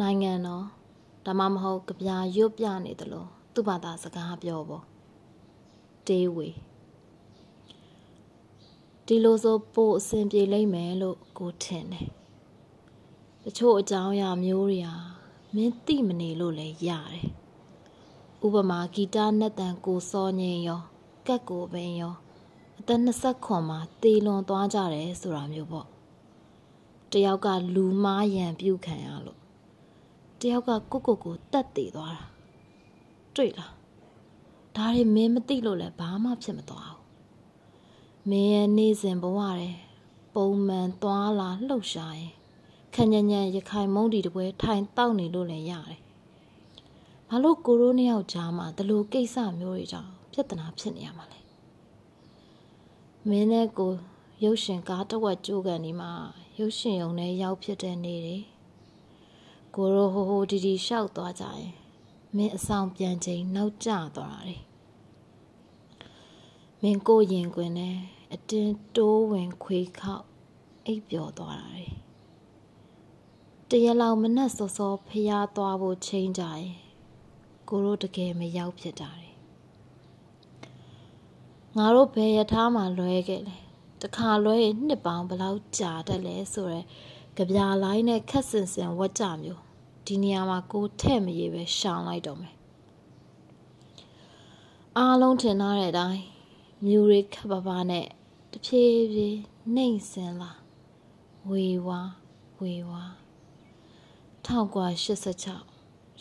နိုင်ငံတော်ဒါမှမဟုတ်ကြပြာရွတ်ပြနေတယ်လို့သူ့ဘာသာစကားပြောပေါ့တေးဝေဒီလိုဆိုပို့အဆင်ပြေလိမ့်မယ်လို့ကိုထင်တယ်တချို့အကြောင်းအရာမျိုးတွေဟာမင်းသိမနေလို့လည်းရတယ်ဥပမာဂီတနဲ့တန်ကိုစောငင်းရောကက်ကိုပင်ရောအသက်20ခွန်မှာတေလွန်သွားကြတယ်ဆိုတာမျိုးပေါ့တယောက်ကလူမားရံပြုတ်ခံရလို့တ ယောက်ကကိုကိုကိုတတ်သေးသွားတာတွေ့လားဒါတွေမင်းမသိလို့လည်းဘာမှဖြစ်မသွားဘူးမင်းရဲ့နေစဉ်ဘဝတဲ့ပုံမှန်သွားလာလှုပ်ရှားရင်ခညညံရခိုင်မုံတီတပွဲထိုင်တောက်နေလို့လည်းရတယ်ဘာလို့ကိုရိုးနှစ်ယောက်ကြားမှာဒီလိုကိစ္စမျိုးတွေကြောင့်ပြဿနာဖြစ်နေရမှာလဲမင်းနဲ့ကိုရုပ်ရှင်ကားတစ်ဝက်ကြိုးကန်ဒီမှာရုပ်ရှင်ရုံနဲ့ရောက်ဖြစ်တဲ့နေ့တွေ ကိုရိုဟိုဟိုဒီဒီရှောက်သွားကြရင်မင်းအဆောင်ပြန်ချိန်နောက်ကျသွားတယ်မင်းကိုရင်ခွင်နဲ့အတင်းတိုးဝင်ခွေခောက်အိပ်ပျော်သွားတာတယ်တရက်လောက်မနဲ့စောစောဖျားသွားဖို့ချိန်ကြရင်ကိုတို့တကယ်မရောက်ဖြစ်တာတယ်ငါတို့ဘယ်ရထားမှလွဲခဲ့လဲတခါလွဲရင်နှစ်ပေါင်းဘလောက်ကြာတတ်လဲဆိုရဲ ကြပြာလိုင်းနဲ့ခက်စင်စင်ဝတ်ကြမျိုးဒီနေရာမှာကိုထဲ့မရေပဲရှောင်လိုက်တော့မယ်အားလုံးထင်ထားတဲ့အတိုင်းမြူရီခပ်ပါပါနဲ့တဖြည်းဖြည်းနှိမ့်စင်လာဝေဝါဝေဝါ1986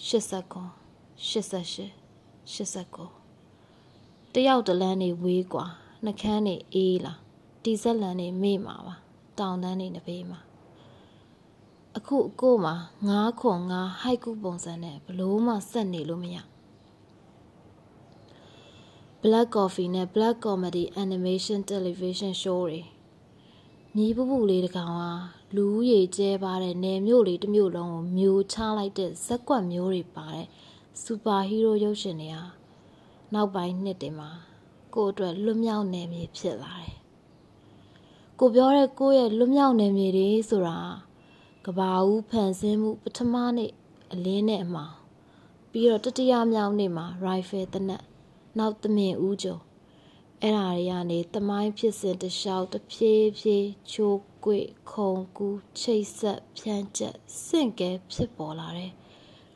89 88 89တယောက်တလန်းနေဝေးกว่าနှကန်းနေအေးလာတီဆက်လန်နေမေ့မှာပါတောင်တန်းနေနဘေးမှာ အခုအကိုမှာငါးခွန်ငါးဟိုက်ကူပုံစံနဲ့ဘလို့မှဆက်နေလို့မရ Black Coffee နဲ့ Black Comedy Animation Television Show တွေမြည်ပပူလေးတကောင်ဟာလူဦးရေကျဲပါတဲ့နယ်မြို့လေးတစ်မြို့လုံးကိုမျိုးချလိုက်တဲ့ဇက်ကွက်မျိုးတွေပါတဲ့စူပါဟီးရိုးရုပ်ရှင်တွေဟာနောက်ပိုင်းနှစ်တွေမှာကို့အတွက်လွတ်မြောက်နယ်မြေဖြစ်လာတယ်။ကိုပြောတဲ့ကိုယ့်ရဲ့လွတ်မြောက်နယ်မြေတွေဆိုတာ ကဘာဦးဖန်ဆင်းမှုပထမနေ့အလင်းနဲ့အမှောင်ပြီးတော့တတိယမြောက်နေ့မှာ rifle တနက်နောက်သမင်ဦးကျော်အဲ့ဓာတွေကနေတမိုင်းဖြစ်စဉ်တလျှောက်တဖြည်းဖြည်းချိုးကွေခုံကူချိတ်ဆက်ဖြန်းချက်စင့်ကဲဖြစ်ပေါ်လာတဲ့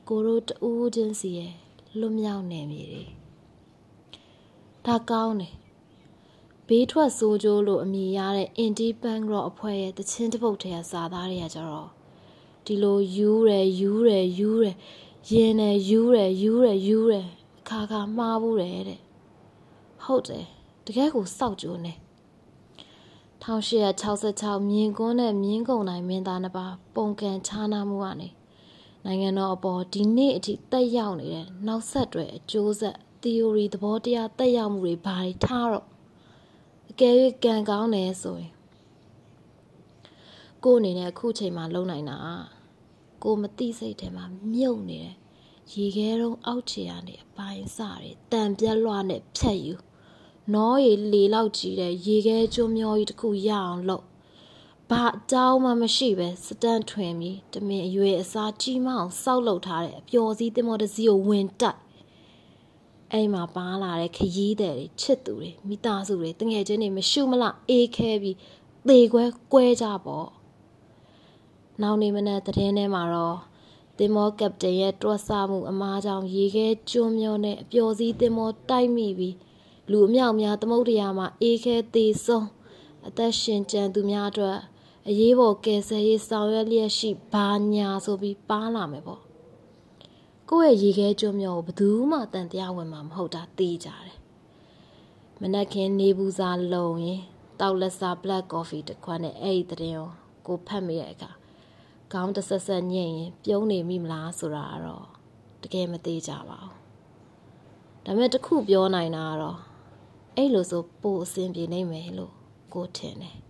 ကိုတို့တူးချင်းစီရဲ့လွတ်မြောက်နေမြေတွေဒါကောင်းတယ် ဘေးထွက်စိုးကြိုးလို့အမည်ရတဲ့ Indie Punk Rock အဖွဲ့ရဲ့တချင်းတစ်ပုတ်ထဲကစာသားတွေကကြတော့ဒီလိုယူးတယ်ယူးတယ်ယူးတယ်ရင်တယ်ယူးတယ်ယူးတယ်ယူးတယ်အခါခါမှားဘူးတယ်တဲ့ဟုတ်တယ်တကယ်ကိုစောက်ကြိုးနေ1866မြင်းကွန်းနဲ့မြင်းကုံတိုင်းမင်းသားနှစ်ပါးပုံကန်ခြားနာမှုကနေနိုင်ငံတော်အပေါ်ဒီနေ့အထိတက်ရောက်နေတဲ့နောက်ဆက်တွဲအကျိုးဆက် theory သဘောတရားတက်ရောက်မှုတွေဘာတွေထားတော့အ ကယ်၍ကံကောင်းတယ်ဆိုရင်ကို့အနေနဲ့အခုချိန်မှာလုံနိုင်တာကိုမသိစိတ်ထဲမှာမြုပ်နေတယ်ရေခဲတုံးအောက်ခြေကနေအပိုင်းစတွေတန်ပြက်လွှားနဲ့ဖြတ်ယူနောရီလေလောက်ကြီးတဲ့ရေခဲကျွန်းမျောကြီးတစ်ခုရအောင်လုပ်ဘာအကြောင်းမှမရှိပဲစတန်ထွင်ပြီးတမင်အရွယ်အစားကြီးမအောင်စောက်လုပ်ထားတဲ့အပျော်စီးတင်မောတစည်းကိုဝင်တက် အဲ့မှာပါလာတဲ့ခရီးသည်တွေချစ်သူတွေမိသားစုတွေတငယ်ချင်းတွေမရှုမလအေးခဲပြီးသေခွဲကွဲကြပေါ့နောက်နေမနဲ့တည်င်းထဲမှာတော့တင်မောကပတိန်ရဲ့တွတ်ဆမှုအမားကြောင့်ရေခဲကျွန်းမျောနဲ့အပျော်စီးတင်မောတိုက်မိပြီးလူအမြောက်များသမုဒ္ဒရာမှာအေးခဲသေးဆုံးအသက်ရှင်ကြံသူများအတွက်အရေးပေါ်ကယ်ဆယ်ရေးဆောင်ရွက်လျက်ရှိဘာညာဆိုပြီးပါလာမယ်ပေါ့ ကိုယ့်ရဲ့ရေခဲကျွန်းမြော်ကိုဘယ်သူမှတန်တရားဝင်မှာမဟုတ်တာသိကြတယ်မနက်ခင်းနေဘူးစားလုံရင်တောက်လက်စား black coffee တစ်ခွက်နဲ့အဲ့ဒီတဲ့ကိုကိုဖတ်မိတဲ့အခါခေါင်းတဆက်ဆက်ညင်ရင်ပြုံးနေမိမလားဆိုတာတော့တကယ်မသေးကြပါဘူးဒါပေမဲ့တခုပြောနိုင်တာကတော့အဲ့လိုဆိုပိုအဆင်ပြေနိုင်မယ်လို့ကိုထင်တယ်